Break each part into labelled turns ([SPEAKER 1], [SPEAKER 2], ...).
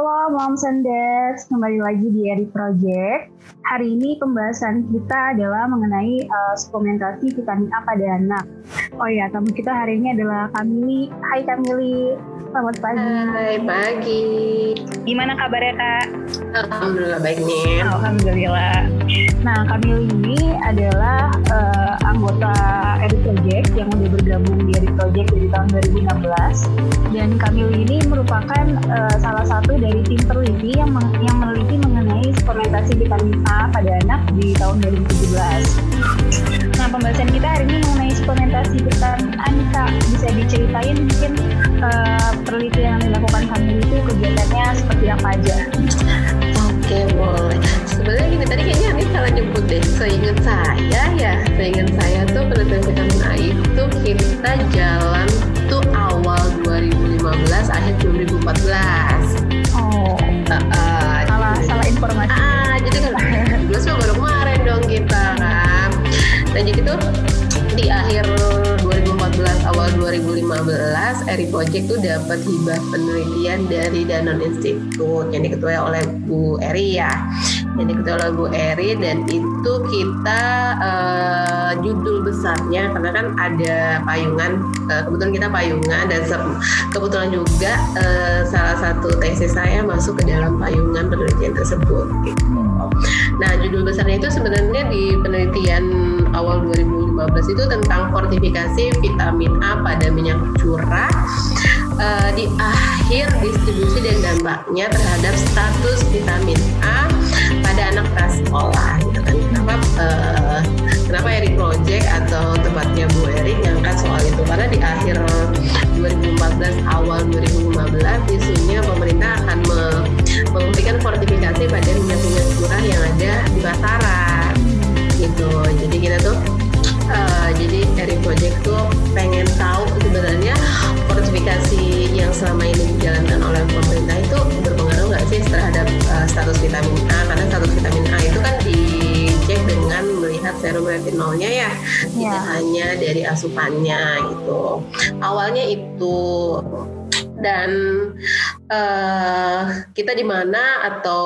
[SPEAKER 1] Halo Moms and Dads, kembali lagi di Eri Project. Hari ini pembahasan kita adalah mengenai uh, suplementasi vitamin A pada anak. Oh ya, tamu kita hari ini adalah Kamili. Hai Kamili, selamat pagi.
[SPEAKER 2] Hai pagi.
[SPEAKER 1] Gimana kabarnya Kak?
[SPEAKER 2] Alhamdulillah baik nih.
[SPEAKER 1] Alhamdulillah. Nah, Kamili ini adalah uh, anggota Eri Project yang udah bergabung di Eri Project dari tahun 2016. Dan Kamili ini merupakan uh, salah satu dari tim peneliti yang yang meneliti mengenai suplementasi vitamin A pada anak di tahun 2017. Nah, pembahasan kita hari ini mengenai suplementasi vitamin A. Bisa diceritain mungkin uh, penelitian yang dilakukan kami itu kegiatannya seperti apa aja?
[SPEAKER 2] Oke boleh. Sebenarnya gini tadi kayaknya ini salah nyebut deh. Seingat saya ya, seingat saya tuh penelitian vitamin A itu kita jalan tuh awal 2015 akhir 2014.
[SPEAKER 1] Informasi.
[SPEAKER 2] Ah, jadi kan 2012 baru kemarin dong kita kan. Dan jadi tuh di akhir 2014 awal 2015 Eri Project tuh dapat hibah penelitian dari Danon Institute yang diketuai oleh Bu Eri ya diketuai oleh Bu Eri dan itu kita uh, judul besarnya karena kan ada payungan uh, kebetulan kita payungan dan kebetulan juga uh, salah satu tesis saya masuk ke dalam payungan penelitian tersebut gitu. Nah judul besarnya itu sebenarnya di penelitian awal 2015 itu tentang fortifikasi vitamin A pada minyak curah uh, di akhir distribusi dan dampaknya terhadap status vitamin A pada anak prasekolah gitu kan. Kenapa uh, kenapa Eri Project atau tepatnya Bu Eri ngangkat soal itu? Karena di akhir 2014 awal 2015 isunya pemerintah akan me memberikan fortifikasi pada minyak-minyak curah yang ada di pasaran gitu. Jadi kita tuh uh, jadi Eri Project tuh pengen tahu sebenarnya fortifikasi yang selama ini dijalankan oleh pemerintah itu berpengaruh nggak sih terhadap uh, status vitamin A? Karena status vitamin A itu kan dicek dengan melihat serum retinolnya ya. Tidak yeah. hanya dari asupannya gitu. Awalnya itu. Dan uh, kita di mana atau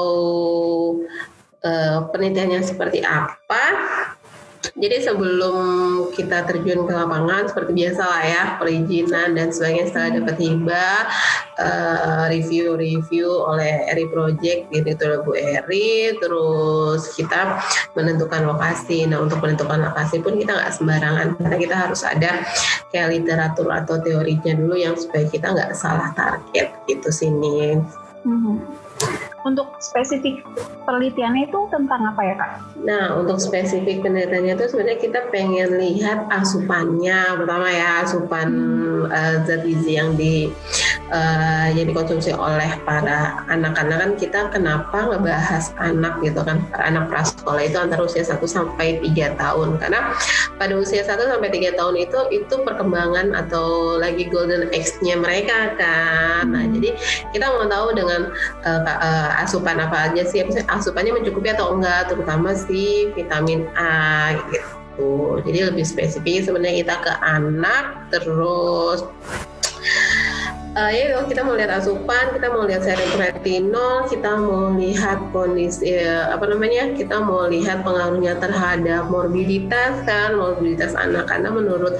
[SPEAKER 2] uh, penelitiannya seperti apa jadi sebelum kita terjun ke lapangan seperti biasa lah ya perizinan dan sebagainya setelah dapat hibah uh, review-review oleh Eri Project gitu oleh Bu Eri terus kita menentukan lokasi nah untuk menentukan lokasi pun kita nggak sembarangan karena kita harus ada kayak literatur atau teorinya dulu yang supaya kita nggak salah target gitu sini.
[SPEAKER 1] Mm-hmm. Untuk spesifik penelitiannya itu tentang apa ya kak?
[SPEAKER 2] Nah untuk spesifik penelitiannya itu sebenarnya kita pengen lihat asupannya pertama ya asupan uh, zat gizi yang di uh, yang dikonsumsi oleh para anak-anak kan kita kenapa ngebahas anak gitu kan? Anak prasekolah itu antara usia 1 sampai 3 tahun. Karena pada usia 1 sampai 3 tahun itu itu perkembangan atau lagi golden age-nya mereka kan. Nah, jadi kita mau tahu dengan uh, uh, asupan apa aja sih asupannya mencukupi atau enggak? Terutama si vitamin A gitu. Jadi lebih spesifik sebenarnya kita ke anak terus uh, ya kita mau lihat asupan, kita mau lihat serum retinol, kita mau lihat kondisi uh, apa namanya, kita mau lihat pengaruhnya terhadap morbiditas kan, morbiditas anak karena menurut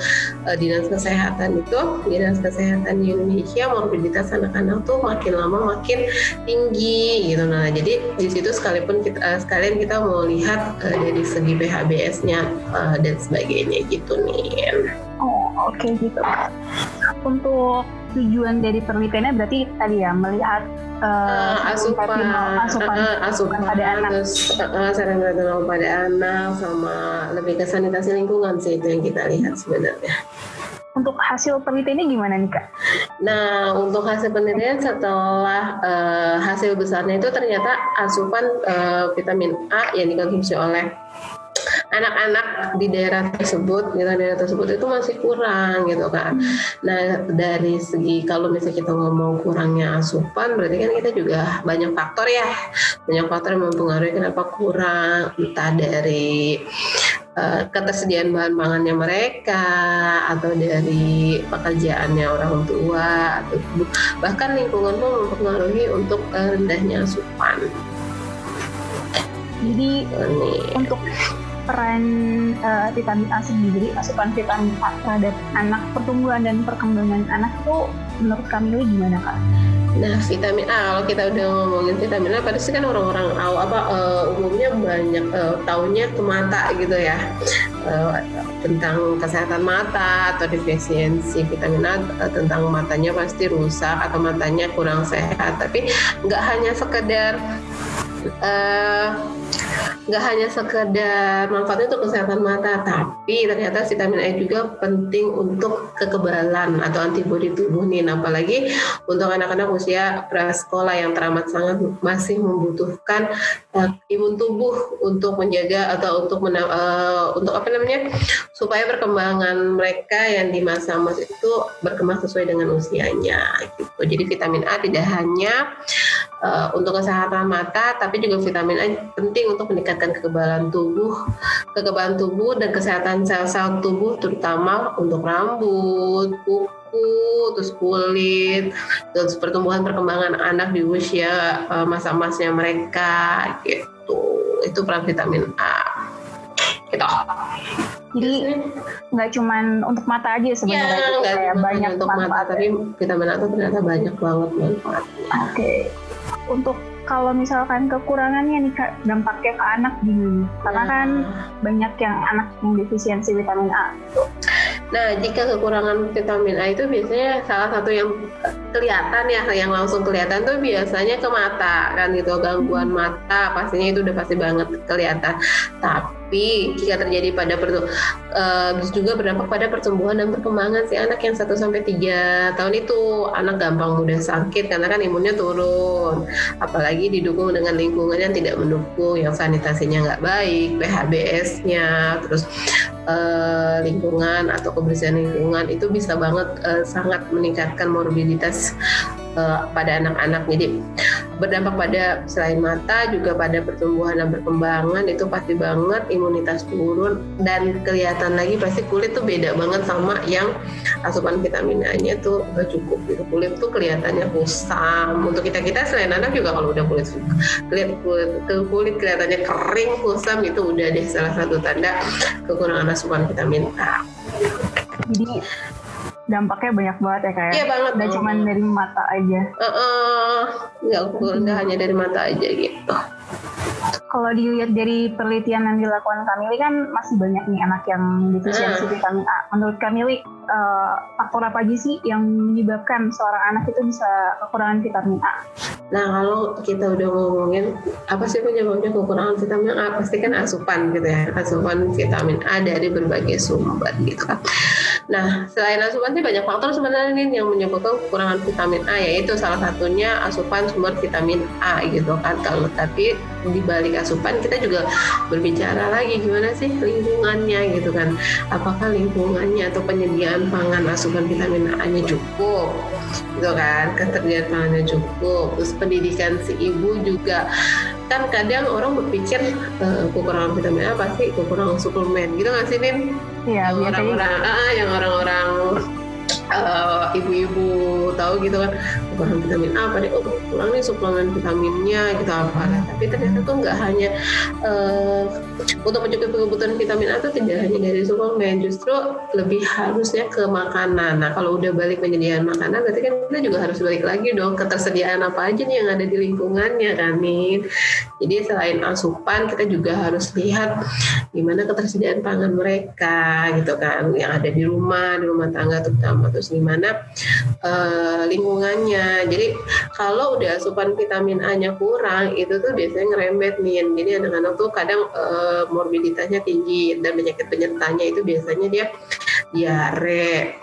[SPEAKER 2] uh, dinas kesehatan itu, dinas kesehatan di Indonesia morbiditas anak-anak tuh makin lama makin tinggi gitu. Nah jadi di situ sekalipun kita uh, sekalian kita mau lihat uh, dari segi PHBS-nya uh, dan sebagainya gitu nih.
[SPEAKER 1] Oh oke okay, gitu. Untuk tujuan dari penelitiannya berarti tadi ya melihat uh,
[SPEAKER 2] uh, asupan, asupan, uh, asupan pada anak, terus uh, retinol pada anak sama lebih ke sanitasi lingkungan sih itu yang kita lihat sebenarnya.
[SPEAKER 1] Untuk hasil penelitiannya gimana nih kak?
[SPEAKER 2] Nah untuk hasil penelitian setelah uh, hasil besarnya itu ternyata asupan uh, vitamin A yang dikonsumsi oleh anak-anak di daerah tersebut, di daerah tersebut itu masih kurang gitu kan. Nah dari segi kalau misalnya kita ngomong kurangnya asupan, berarti kan kita juga banyak faktor ya, banyak faktor yang mempengaruhi kenapa kurang, entah dari uh, ketersediaan bahan pangannya mereka atau dari pekerjaannya orang tua atau bahkan lingkungan pun mempengaruhi untuk uh, rendahnya asupan.
[SPEAKER 1] Jadi Ini. untuk peran uh, vitamin A sendiri, asupan vitamin A terhadap anak pertumbuhan dan perkembangan anak itu menurut kami gimana kak?
[SPEAKER 2] Nah, vitamin A kalau kita udah ngomongin vitamin A, pasti kan orang-orang apa uh, umumnya banyak uh, taunya ke mata gitu ya uh, tentang kesehatan mata atau defisiensi vitamin A uh, tentang matanya pasti rusak atau matanya kurang sehat. Tapi nggak hanya sekedar uh, nggak hanya sekedar manfaatnya untuk kesehatan mata, tapi ternyata vitamin A juga penting untuk kekebalan atau antibodi tubuh nih, apalagi untuk anak-anak usia prasekolah yang teramat sangat masih membutuhkan uh, imun tubuh untuk menjaga atau untuk uh, untuk apa namanya supaya perkembangan mereka yang di masa emas itu berkembang sesuai dengan usianya. Gitu. Jadi vitamin A tidak hanya uh, untuk kesehatan mata, tapi juga vitamin A penting untuk meningkatkan kekebalan tubuh, kekebalan tubuh dan kesehatan sel-sel tubuh, terutama untuk rambut, kuku, terus kulit, terus pertumbuhan perkembangan anak di usia uh, masa-masanya mereka, gitu. Itu peran vitamin A. Gitu.
[SPEAKER 1] Jadi nggak cuma untuk mata aja sebenarnya,
[SPEAKER 2] ya, kayak banyak untuk mata, tapi vitamin A itu ternyata banyak banget manfaatnya.
[SPEAKER 1] Oke. Okay untuk kalau misalkan kekurangannya nih kak dampaknya ke anak gini karena nah. kan banyak yang anak yang defisiensi vitamin A
[SPEAKER 2] Nah, jika kekurangan vitamin A itu biasanya salah satu yang kelihatan ya, yang langsung kelihatan tuh biasanya ke mata kan gitu, gangguan mata pastinya itu udah pasti banget kelihatan. Tapi jika terjadi pada pertu uh, juga berdampak pada pertumbuhan dan perkembangan si anak yang 1 sampai 3 tahun itu, anak gampang mudah sakit karena kan imunnya turun. Apalagi didukung dengan lingkungan yang tidak mendukung, yang sanitasinya nggak baik, PHBS-nya, terus uh, lingkungan atau kebersihan lingkungan itu bisa banget uh, sangat meningkatkan morbiditas uh, pada anak-anak. Jadi berdampak pada selain mata juga pada pertumbuhan dan perkembangan itu pasti banget imunitas turun dan kelihatan lagi pasti kulit tuh beda banget sama yang asupan vitamin A-nya tuh gak cukup gitu. Kulit tuh kelihatannya kusam. Untuk kita kita selain anak juga kalau udah kulit kulit kulit, kulit kelihatannya kering kusam itu udah deh salah satu tanda kekurangan asupan vitamin A.
[SPEAKER 1] Jadi dampaknya banyak banget ya kayak.
[SPEAKER 2] Ya? Iya banget.
[SPEAKER 1] Gak cuma dari mata aja.
[SPEAKER 2] Uh, uh, nggak nggak hanya dari mata aja gitu
[SPEAKER 1] kalau dilihat dari penelitian yang dilakukan Kamili kan masih banyak nih anak yang defisiensi vitamin A. Menurut Kamili, uh, faktor apa aja sih yang menyebabkan seorang anak itu bisa kekurangan vitamin A?
[SPEAKER 2] Nah kalau kita udah ngomongin apa sih penyebabnya kekurangan vitamin A, pasti kan asupan gitu ya, asupan vitamin A dari berbagai sumber gitu kan. Nah, selain asupan sih banyak faktor sebenarnya nih yang menyebabkan kekurangan vitamin A, yaitu salah satunya asupan sumber vitamin A gitu kan. Kalau tapi di balik asupan kita juga berbicara lagi gimana sih lingkungannya gitu kan. Apakah lingkungannya atau penyediaan pangan asupan vitamin A-nya cukup gitu kan? Ketersediaan pangannya cukup. Terus pendidikan si ibu juga kan kadang orang berpikir uh, kekurangan vitamin A pasti kekurangan suplemen. Gitu nggak sih Nin?
[SPEAKER 1] Iya,
[SPEAKER 2] orang-orang ah, yang orang-orang uh, ibu-ibu tahu gitu kan kekurangan vitamin A pada oh kurang nih suplemen vitaminnya gitu apa. Nah, tapi ternyata tuh nggak hanya uh, untuk mencukupi kebutuhan vitamin A itu tidak hanya dari suplemen justru lebih harusnya ke makanan. Nah kalau udah balik penyediaan makanan berarti kan kita juga harus balik lagi dong ketersediaan apa aja nih yang ada di lingkungannya kan jadi selain asupan kita juga harus lihat gimana ketersediaan pangan mereka gitu kan. Yang ada di rumah di rumah tangga terutama. Terus gimana uh, lingkungannya. Jadi kalau udah asupan vitamin A-nya kurang itu tuh biasanya ngerembet nih. Jadi anak-anak tuh kadang uh, morbiditasnya tinggi dan penyakit penyertanya itu biasanya dia diare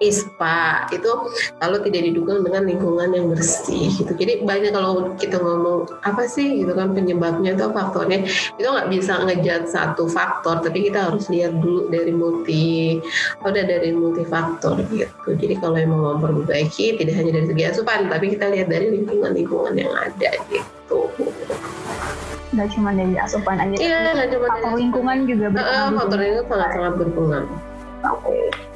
[SPEAKER 2] ISPA itu kalau tidak didukung dengan lingkungan yang bersih gitu. Jadi banyak kalau kita ngomong apa sih gitu kan penyebabnya atau faktornya itu nggak bisa ngejat satu faktor, tapi kita harus lihat dulu dari multi udah dari multi faktor gitu. Jadi kalau emang mau memperbaiki tidak hanya dari segi asupan, tapi kita lihat dari lingkungan-lingkungan yang ada gitu.
[SPEAKER 1] nggak cuma dari asupan aja
[SPEAKER 2] iya nggak cuma
[SPEAKER 1] faktor lingkungan juga berpengaruh
[SPEAKER 2] uh, faktor lingkungan sangat sangat berpengaruh
[SPEAKER 1] oke okay.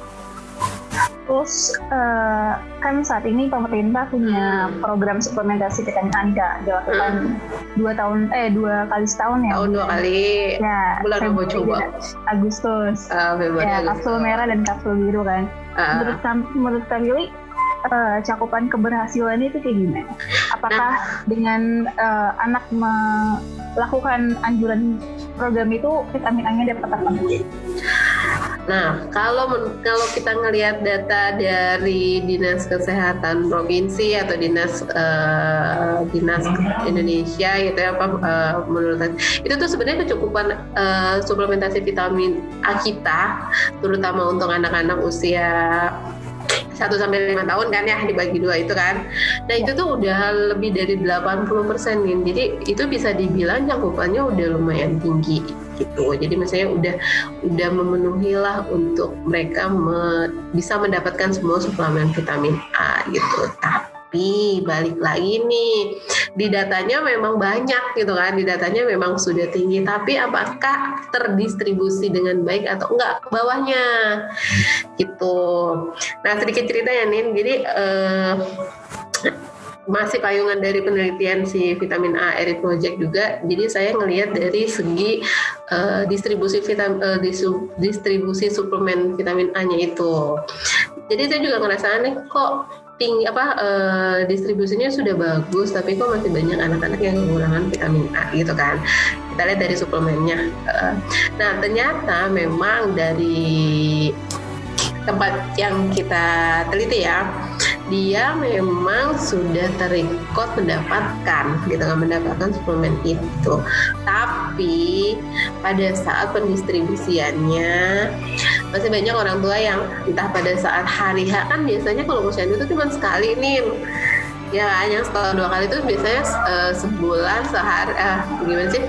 [SPEAKER 1] Terus uh, kan saat ini pemerintah punya hmm. program suplementasi vitamin A dilakukan hmm. dua tahun eh dua kali setahun ya.
[SPEAKER 2] Tahun dua kali.
[SPEAKER 1] Ya.
[SPEAKER 2] Bulan apa coba?
[SPEAKER 1] Agustus.
[SPEAKER 2] Uh,
[SPEAKER 1] ya, kapsul merah dan kapsul biru kan. Uh. Menurut menurut Kamili uh, cakupan keberhasilan itu kayak gimana? Apakah nah. dengan uh, anak melakukan anjuran program itu vitamin A-nya dapat apa?
[SPEAKER 2] Nah, kalau kalau kita ngelihat data dari Dinas Kesehatan Provinsi atau Dinas uh, Dinas Indonesia gitu ya apa uh, menurut saya itu tuh sebenarnya kecukupan uh, suplementasi vitamin A kita terutama untuk anak-anak usia satu sampai lima tahun kan ya dibagi dua itu kan. Nah itu tuh udah lebih dari 80 persen nih. Jadi itu bisa dibilang cakupannya udah lumayan tinggi gitu. Jadi misalnya udah udah memenuhi lah untuk mereka me, bisa mendapatkan semua suplemen vitamin A gitu. Tapi balik lagi nih di datanya memang banyak gitu kan, di datanya memang sudah tinggi. Tapi apakah terdistribusi dengan baik atau enggak ke bawahnya? Gitu. Nah sedikit cerita ya Nin. Jadi uh, masih payungan dari penelitian si vitamin A Eri Project juga. Jadi saya ngelihat dari segi uh, distribusi vitamin uh, distribusi suplemen vitamin A-nya itu. Jadi saya juga ngerasa nih kok tinggi apa uh, distribusinya sudah bagus tapi kok masih banyak anak-anak yang kekurangan vitamin A gitu kan kita lihat dari suplemennya uh, nah ternyata memang dari tempat yang kita teliti ya. Dia memang sudah terikot mendapatkan gitu kan mendapatkan suplemen itu. Tapi pada saat pendistribusiannya masih banyak orang tua yang entah pada saat hari H kan biasanya kalau posyandu itu cuma sekali nih ya yang setelah dua kali itu biasanya uh, sebulan sehari uh, gimana sih?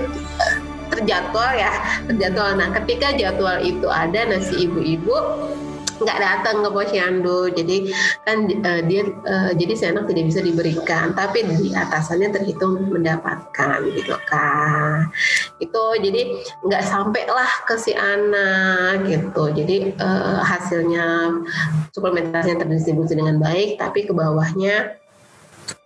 [SPEAKER 2] Terjadwal ya terjadwal. Nah ketika jadwal itu ada nasi ibu-ibu nggak datang ke posyandu. Jadi kan uh, dia uh, jadi anak tidak bisa diberikan. Tapi di atasannya terhitung mendapatkan gitu kan itu jadi nggak sampai lah ke si anak gitu. Jadi uh, hasilnya suplementasinya terdistribusi dengan baik tapi ke bawahnya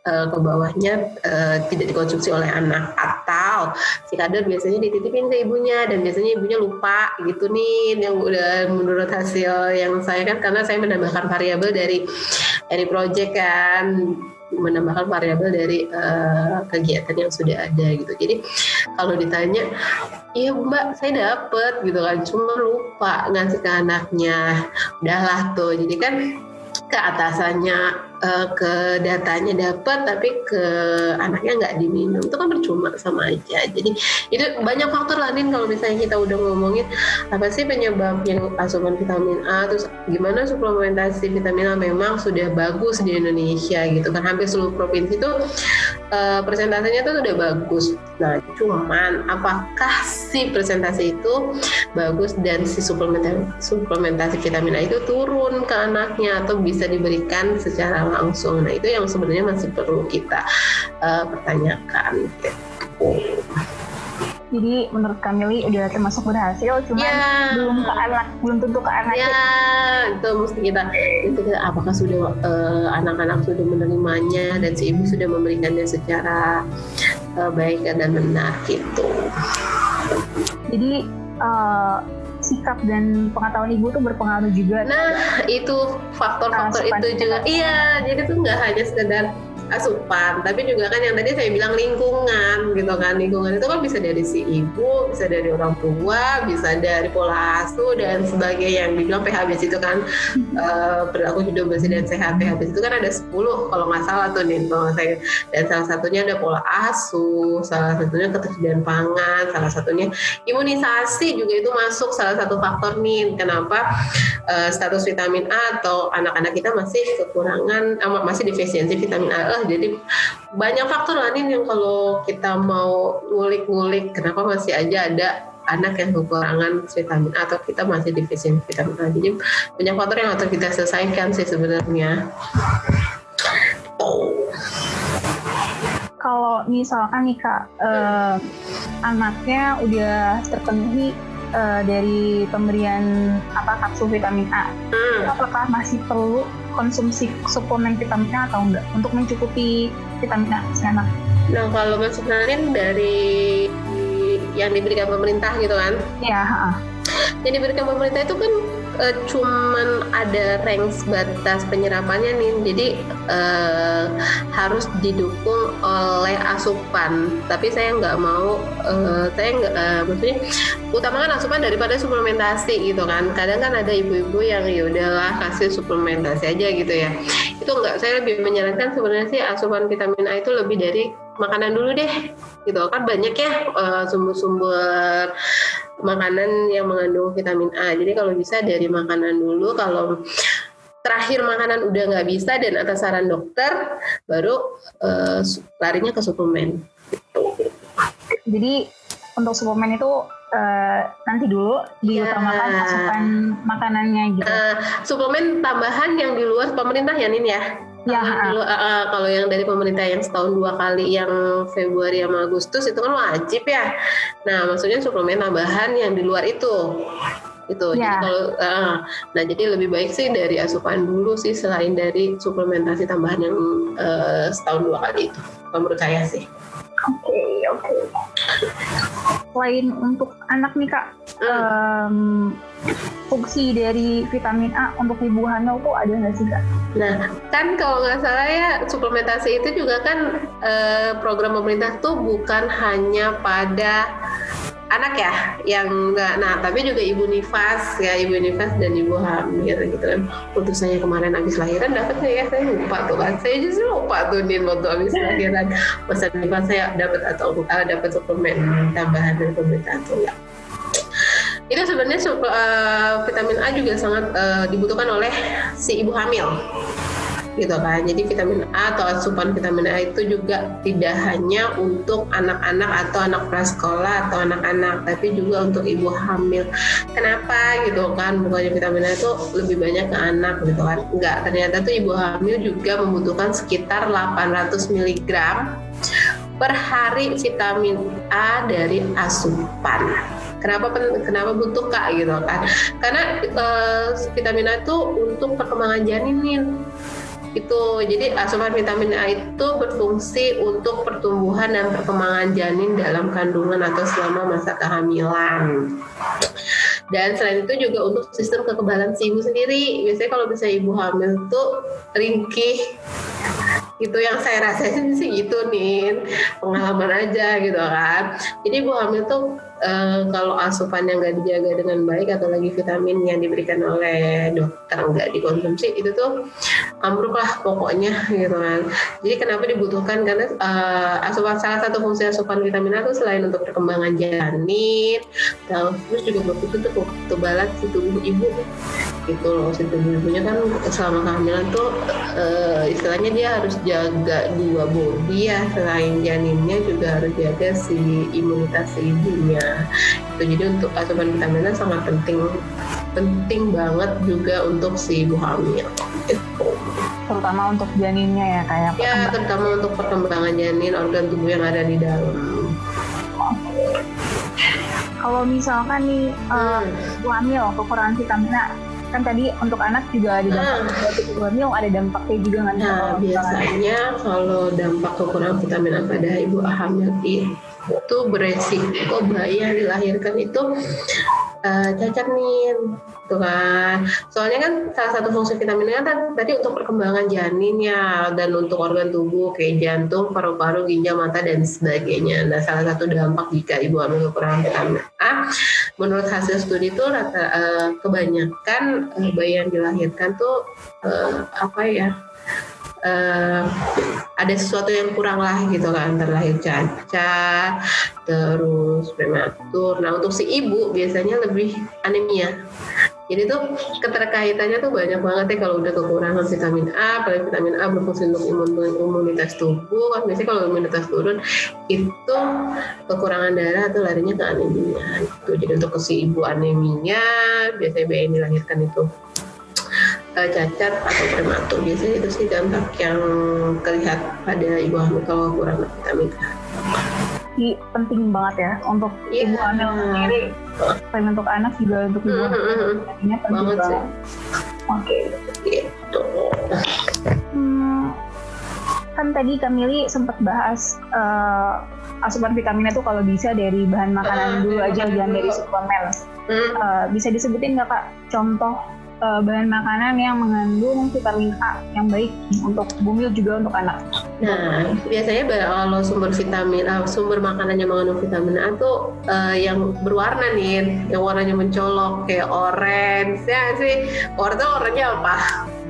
[SPEAKER 2] uh, ke bawahnya uh, tidak dikonsumsi oleh anak atau si kader biasanya dititipin ke ibunya dan biasanya ibunya lupa gitu nih yang udah menurut hasil yang saya kan karena saya menambahkan variabel dari dari project kan menambahkan variabel dari uh, kegiatan yang sudah ada gitu. Jadi kalau ditanya, iya mbak saya dapet gitu kan, cuma lupa ngasih ke anaknya. Udahlah tuh, jadi kan ke atasannya uh, ke datanya dapat tapi ke anaknya nggak diminum. Itu kan percuma sama aja. Jadi itu banyak faktor lain kalau misalnya kita udah ngomongin apa sih penyebab yang asupan vitamin A terus gimana suplementasi vitamin A memang sudah bagus di Indonesia gitu kan. Hampir seluruh provinsi itu uh, persentasenya tuh udah bagus nah cuman apakah si presentasi itu bagus dan si suplementasi suplementasi vitamin A itu turun ke anaknya atau bisa diberikan secara langsung. Nah itu yang sebenarnya masih perlu kita uh, pertanyakan. Gitu.
[SPEAKER 1] Jadi menurut Kamili udah termasuk berhasil, cuma ya. belum ke anak, belum tentu ke anak.
[SPEAKER 2] Ya, itu mesti kita, itu kita apakah sudah uh, anak-anak sudah menerimanya dan si ibu sudah memberikannya secara uh, baik dan benar gitu.
[SPEAKER 1] Jadi uh, sikap dan pengetahuan ibu tuh berpengaruh juga.
[SPEAKER 2] Nah, itu faktor-faktor itu juga. Iya, jadi tuh nggak hanya sekedar asupan tapi juga kan yang tadi saya bilang lingkungan gitu kan. Lingkungan itu kan bisa dari si ibu bisa dari orang tua bisa dari pola asuh dan sebagainya. Yang dibilang PHBS itu kan uh, perilaku hidup bersih dan sehat. PHBS itu kan ada 10 kalau nggak salah tuh nih kalau saya dan salah satunya ada pola asuh salah satunya ketersediaan pangan salah satunya imunisasi juga itu masuk salah satu faktor nih. Kenapa? Uh, status vitamin A atau anak-anak kita masih kekurangan uh, masih defisiensi vitamin A jadi banyak faktor lain yang kalau kita mau ngulik-ngulik kenapa masih aja ada anak yang kekurangan vitamin A atau kita masih defisien vitamin A. Jadi banyak faktor yang harus kita selesaikan sih sebenarnya.
[SPEAKER 1] Kalau kalau misalkan nih kak uh, anaknya udah terpenuhi uh, dari pemberian apa kapsul vitamin A, hmm. apakah masih perlu konsumsi suplemen vitamin A atau enggak untuk mencukupi vitamin A si anak?
[SPEAKER 2] Nah kalau mensupplemen dari yang diberikan pemerintah gitu kan?
[SPEAKER 1] Iya.
[SPEAKER 2] Yang diberikan pemerintah itu kan uh, cuman ada range batas penyerapannya nih. Jadi uh, harus didukung oleh asupan. Tapi saya nggak mau uh, saya nggak uh, maksudnya utamakan asupan daripada suplementasi gitu kan. Kadang kan ada ibu-ibu yang ya udahlah kasih suplementasi aja gitu ya. Itu enggak saya lebih menyarankan sebenarnya sih asupan vitamin A itu lebih dari makanan dulu deh gitu. Kan banyak ya sumber-sumber makanan yang mengandung vitamin A. Jadi kalau bisa dari makanan dulu, kalau terakhir makanan udah nggak bisa dan atas saran dokter, baru uh, larinya ke suplemen.
[SPEAKER 1] Jadi untuk suplemen itu uh, nanti dulu diutamakan ya. asupan makanannya gitu. Uh,
[SPEAKER 2] suplemen tambahan yang di luar pemerintah ya Nin ya. Ya, kalau, uh, kalau yang dari pemerintah yang setahun dua kali yang Februari sama Agustus itu kan wajib ya. Nah, maksudnya suplemen tambahan yang di luar itu itu. Ya. Jadi kalau uh, nah jadi lebih baik sih dari asupan dulu sih selain dari suplementasi tambahan yang uh, setahun dua kali itu. Menurut saya sih.
[SPEAKER 1] Oke, okay, oke. Okay. Selain untuk anak nih kak. Um, fungsi dari vitamin A untuk ibu hamil tuh ada nggak sih kak?
[SPEAKER 2] Nah, kan kalau nggak salah ya suplementasi itu juga kan uh, program pemerintah tuh bukan hanya pada anak ya yang enggak nah tapi juga ibu nifas ya ibu nifas dan ibu hamil gitu kan. Untuk saya kemarin habis lahiran dapat nggak ya? Saya lupa tuh kan saya justru lupa tuh nih waktu habis lahiran. Masa nifas saya dapat atau uh, dapat suplemen tambahan dari pemerintah atau enggak itu sebenarnya uh, vitamin A juga sangat uh, dibutuhkan oleh si ibu hamil gitu kan. Jadi vitamin A atau asupan vitamin A itu juga tidak hanya untuk anak-anak atau anak prasekolah atau anak-anak, tapi juga untuk ibu hamil. Kenapa gitu kan? Bukannya vitamin A itu lebih banyak ke anak gitu kan? Enggak, ternyata tuh ibu hamil juga membutuhkan sekitar 800 mg per hari vitamin A dari asupan. Kenapa kenapa butuh kak gitu kan? Karena uh, vitamin A itu untuk perkembangan janin itu jadi asupan vitamin A itu berfungsi untuk pertumbuhan dan perkembangan janin dalam kandungan atau selama masa kehamilan. Dan selain itu juga untuk sistem kekebalan si ibu sendiri. Biasanya kalau bisa ibu hamil tuh ringkih itu yang saya rasain sih gitu nih pengalaman aja gitu kan. Jadi ibu hamil tuh uh, kalau asupannya nggak dijaga dengan baik atau lagi vitamin yang diberikan oleh dokter nggak dikonsumsi itu tuh ambruk lah pokoknya gitu kan. Jadi kenapa dibutuhkan? Karena uh, asupan salah satu fungsi asupan vitamin A itu selain untuk perkembangan janin terus juga untuk ketebalan si tubuh ibu gitu loh ibunya kan selama kehamilan tuh uh, istilahnya dia harus jaga dua body ya selain janinnya juga harus jaga si imunitas si ibunya. Itu jadi untuk asupan vitamin A sangat penting penting banget juga untuk si ibu hamil
[SPEAKER 1] itu terutama untuk janinnya ya kayak
[SPEAKER 2] ya terutama untuk perkembangan janin organ tubuh yang ada di dalam.
[SPEAKER 1] Kalau misalkan nih hmm. uh, hamil kekurangan vitamin A kan tadi untuk anak juga ada dampak ibu hamil ada dampaknya juga
[SPEAKER 2] nggak nah biasanya kalau dampak kekurangan vitamin A pada ibu hamil itu beresiko bayi yang dilahirkan itu uh, cacat nih tuh kan. Soalnya kan salah satu fungsi vitaminnya kan tadi untuk perkembangan janinnya dan untuk organ tubuh kayak jantung paru-paru ginjal mata dan sebagainya. Nah salah satu dampak jika ibu hamil kekurangan vitamin A menurut hasil studi itu rata uh, kebanyakan uh, bayi yang dilahirkan tuh uh, apa ya uh, ada sesuatu yang kurang lah gitu kan terlahir cacat terus prematur nah untuk si ibu biasanya lebih anemia jadi tuh keterkaitannya tuh banyak banget ya kalau udah kekurangan vitamin A, apalagi vitamin A berfungsi untuk imun imunitas tubuh. Kan biasanya kalau imunitas turun itu kekurangan darah atau larinya ke anemia. Itu jadi untuk si ibu anemia biasanya bayi yang dilahirkan itu uh, cacat atau prematur biasanya itu sih dampak yang terlihat pada ibu hamil kalau kurang vitamin A.
[SPEAKER 1] Ini penting banget ya untuk yeah. ibu hamil sendiri. Selain untuk anak juga untuk ibu hamil. Mm -hmm. penting banget. banget. Oke. Okay. Gitu. Hmm, kan tadi Kamili sempat bahas uh, asupan vitaminnya tuh kalau bisa dari bahan makanan dulu aja jangan dari suplemen. Uh, bisa disebutin nggak kak contoh uh, bahan makanan yang mengandung vitamin A yang baik untuk bumil juga untuk anak.
[SPEAKER 2] Nah, biasanya kalau sumber vitamin A, sumber makanan yang mengandung vitamin A tuh uh, yang berwarna nih, yang warnanya mencolok kayak orange ya sih. Warna warnanya apa?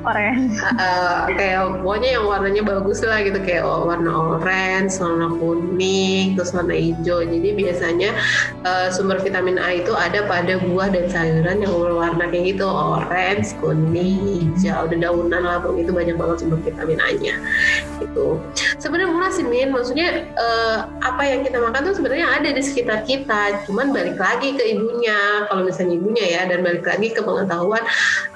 [SPEAKER 1] Orange.
[SPEAKER 2] Uh, kayak pokoknya yang warnanya bagus lah gitu kayak warna orange warna kuning terus warna hijau. Jadi biasanya uh, sumber vitamin A itu ada pada buah dan sayuran yang berwarna kayak gitu. Orange kuning hijau dan daunan lah. Itu banyak banget sumber vitamin A nya gitu. Sebenarnya murah sih Min. Maksudnya uh, apa yang kita makan tuh sebenarnya ada di sekitar kita. Cuman balik lagi ke ibunya. Kalau misalnya ibunya ya dan balik lagi ke pengetahuan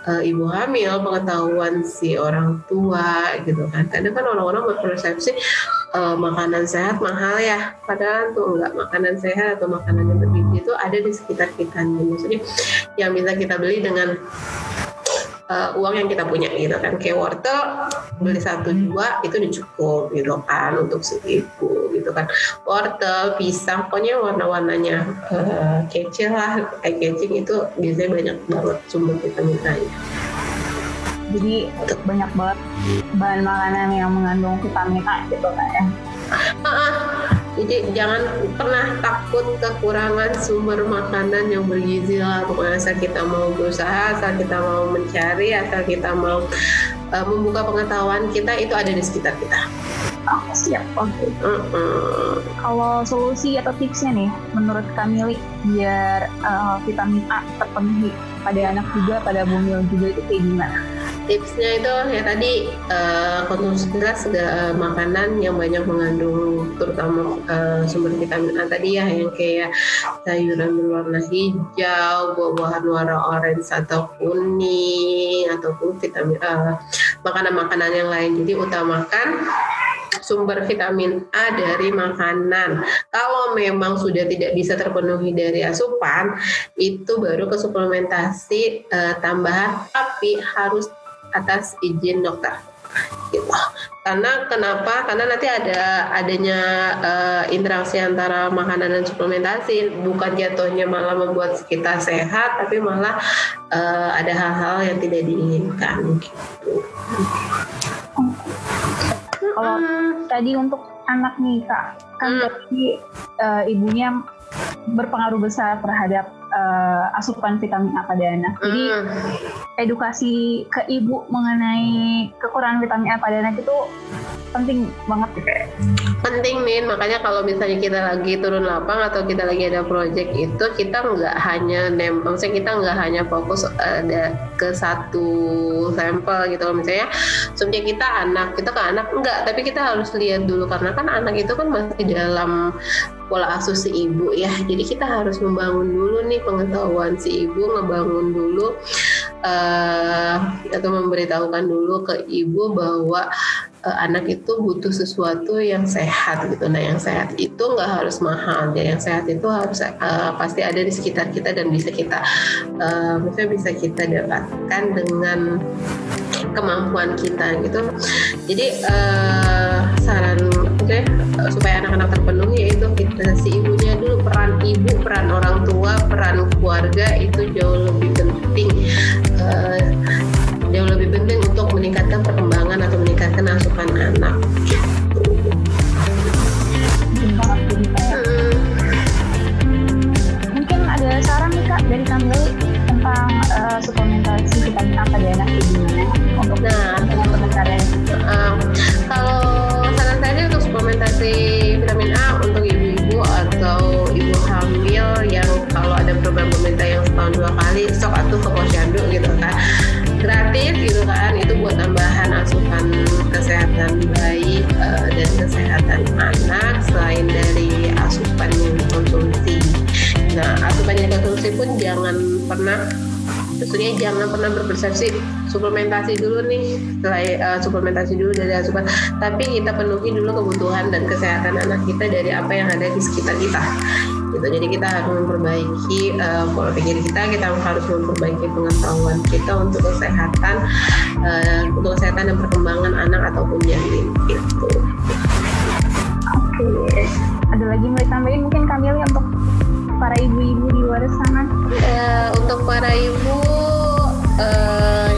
[SPEAKER 2] uh, ibu hamil pengetahuan kemampuan si orang tua gitu kan. Kadang kan orang-orang berpersepsi uh, makanan sehat mahal ya. Padahal tuh enggak makanan sehat atau makanan yang bergizi itu ada di sekitar kita. Maksudnya yang bisa kita beli dengan uh, uang yang kita punya gitu kan. Kayak wortel beli satu dua itu udah cukup gitu kan untuk si ibu gitu kan. Wortel pisang pokoknya warna-warnanya uh, kecil lah. Kecing itu biasanya banyak banget sumber vitamin A
[SPEAKER 1] jadi banyak banget bahan makanan yang mengandung vitamin A gitu kan ya
[SPEAKER 2] jadi jangan pernah takut kekurangan sumber makanan yang bergizi lah pokoknya asal kita mau berusaha asal kita mau mencari asal kita mau uh, membuka pengetahuan kita itu ada di sekitar kita
[SPEAKER 1] Oh, siap. Oke. Okay. Uh -uh. Kalau solusi atau tipsnya nih, menurut Kamili biar uh, vitamin A terpenuhi pada anak juga, pada bumil juga itu kayak gimana?
[SPEAKER 2] Tipsnya itu ya tadi uh, konsumsi jelas uh, makanan yang banyak mengandung terutama uh, sumber vitamin A tadi ya yang kayak sayuran berwarna hijau, buah-buahan warna orange atau kuning ataupun vitamin makanan makanan-makanan yang lain. Jadi utamakan sumber vitamin A dari makanan. Kalau memang sudah tidak bisa terpenuhi dari asupan, itu baru ke suplementasi uh, tambahan tapi harus atas izin dokter. Gitu. Karena kenapa? Karena nanti ada adanya uh, interaksi antara makanan dan suplementasi. Bukan jatuhnya malah membuat kita sehat tapi malah uh, ada hal-hal yang tidak diinginkan. Gitu.
[SPEAKER 1] Kalau hmm. tadi untuk anak nih kak. Kan hmm. tadi uh, ibunya berpengaruh besar terhadap uh, asupan vitamin A pada anak. Jadi mm. edukasi ke ibu mengenai kekurangan vitamin A pada anak itu penting banget gitu.
[SPEAKER 2] Penting nih, makanya kalau misalnya kita lagi turun lapang atau kita lagi ada project itu kita nggak hanya nem, maksudnya kita nggak hanya fokus ada ke satu sampel gitu misalnya subjek kita anak kita ke anak enggak tapi kita harus lihat dulu karena kan anak itu kan masih dalam pola asuh si ibu ya jadi kita harus membangun dulu nih pengetahuan si ibu ngebangun dulu uh, atau memberitahukan dulu ke ibu bahwa uh, anak itu butuh sesuatu yang sehat gitu. Nah yang sehat itu nggak harus mahal. Ya yang sehat itu harus uh, pasti ada di sekitar kita dan bisa kita uh, bisa kita dapatkan dengan kemampuan kita gitu. Jadi uh, saran oke okay, supaya anak-anak terpenuhi yaitu kita si ibunya dulu. Peran ibu peran orang tua peran keluarga itu jauh lebih penting. Uh, jauh lebih penting untuk meningkatkan perkembangan atau meningkatkan asupan anak.
[SPEAKER 1] Hmm. Mungkin ada saran nih dari kami tentang uh, suplementasi kita A pada anak itu untuk nah, teman-teman kalian
[SPEAKER 2] uh, kalau saran saya untuk suplementasi vitamin A untuk ibu-ibu atau ibu hamil yang kalau ada program pemerintah yang setahun dua kali sok pernah berpersepsi suplementasi dulu nih. Setelah uh, suplementasi dulu dari asupan tapi kita penuhi dulu kebutuhan dan kesehatan anak kita dari apa yang ada di sekitar kita. Gitu. Jadi kita harus memperbaiki uh, pola pikir kita. Kita harus memperbaiki pengetahuan kita untuk kesehatan uh, untuk kesehatan dan perkembangan anak ataupun janin gitu.
[SPEAKER 1] Oke. Okay. ada lagi mau ditambahin? Mungkin Kamil untuk para ibu-ibu di luar sana?
[SPEAKER 2] Uh, untuk para ibu ibu-ibu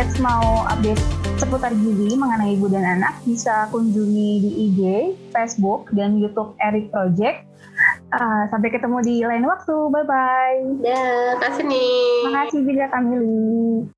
[SPEAKER 1] dads mau update seputar gizi mengenai ibu dan anak bisa kunjungi di IG, Facebook, dan YouTube Eric Project. Uh, sampai ketemu di lain waktu. Bye bye.
[SPEAKER 2] Ya, kasih nih.
[SPEAKER 1] Makasih juga Kamili.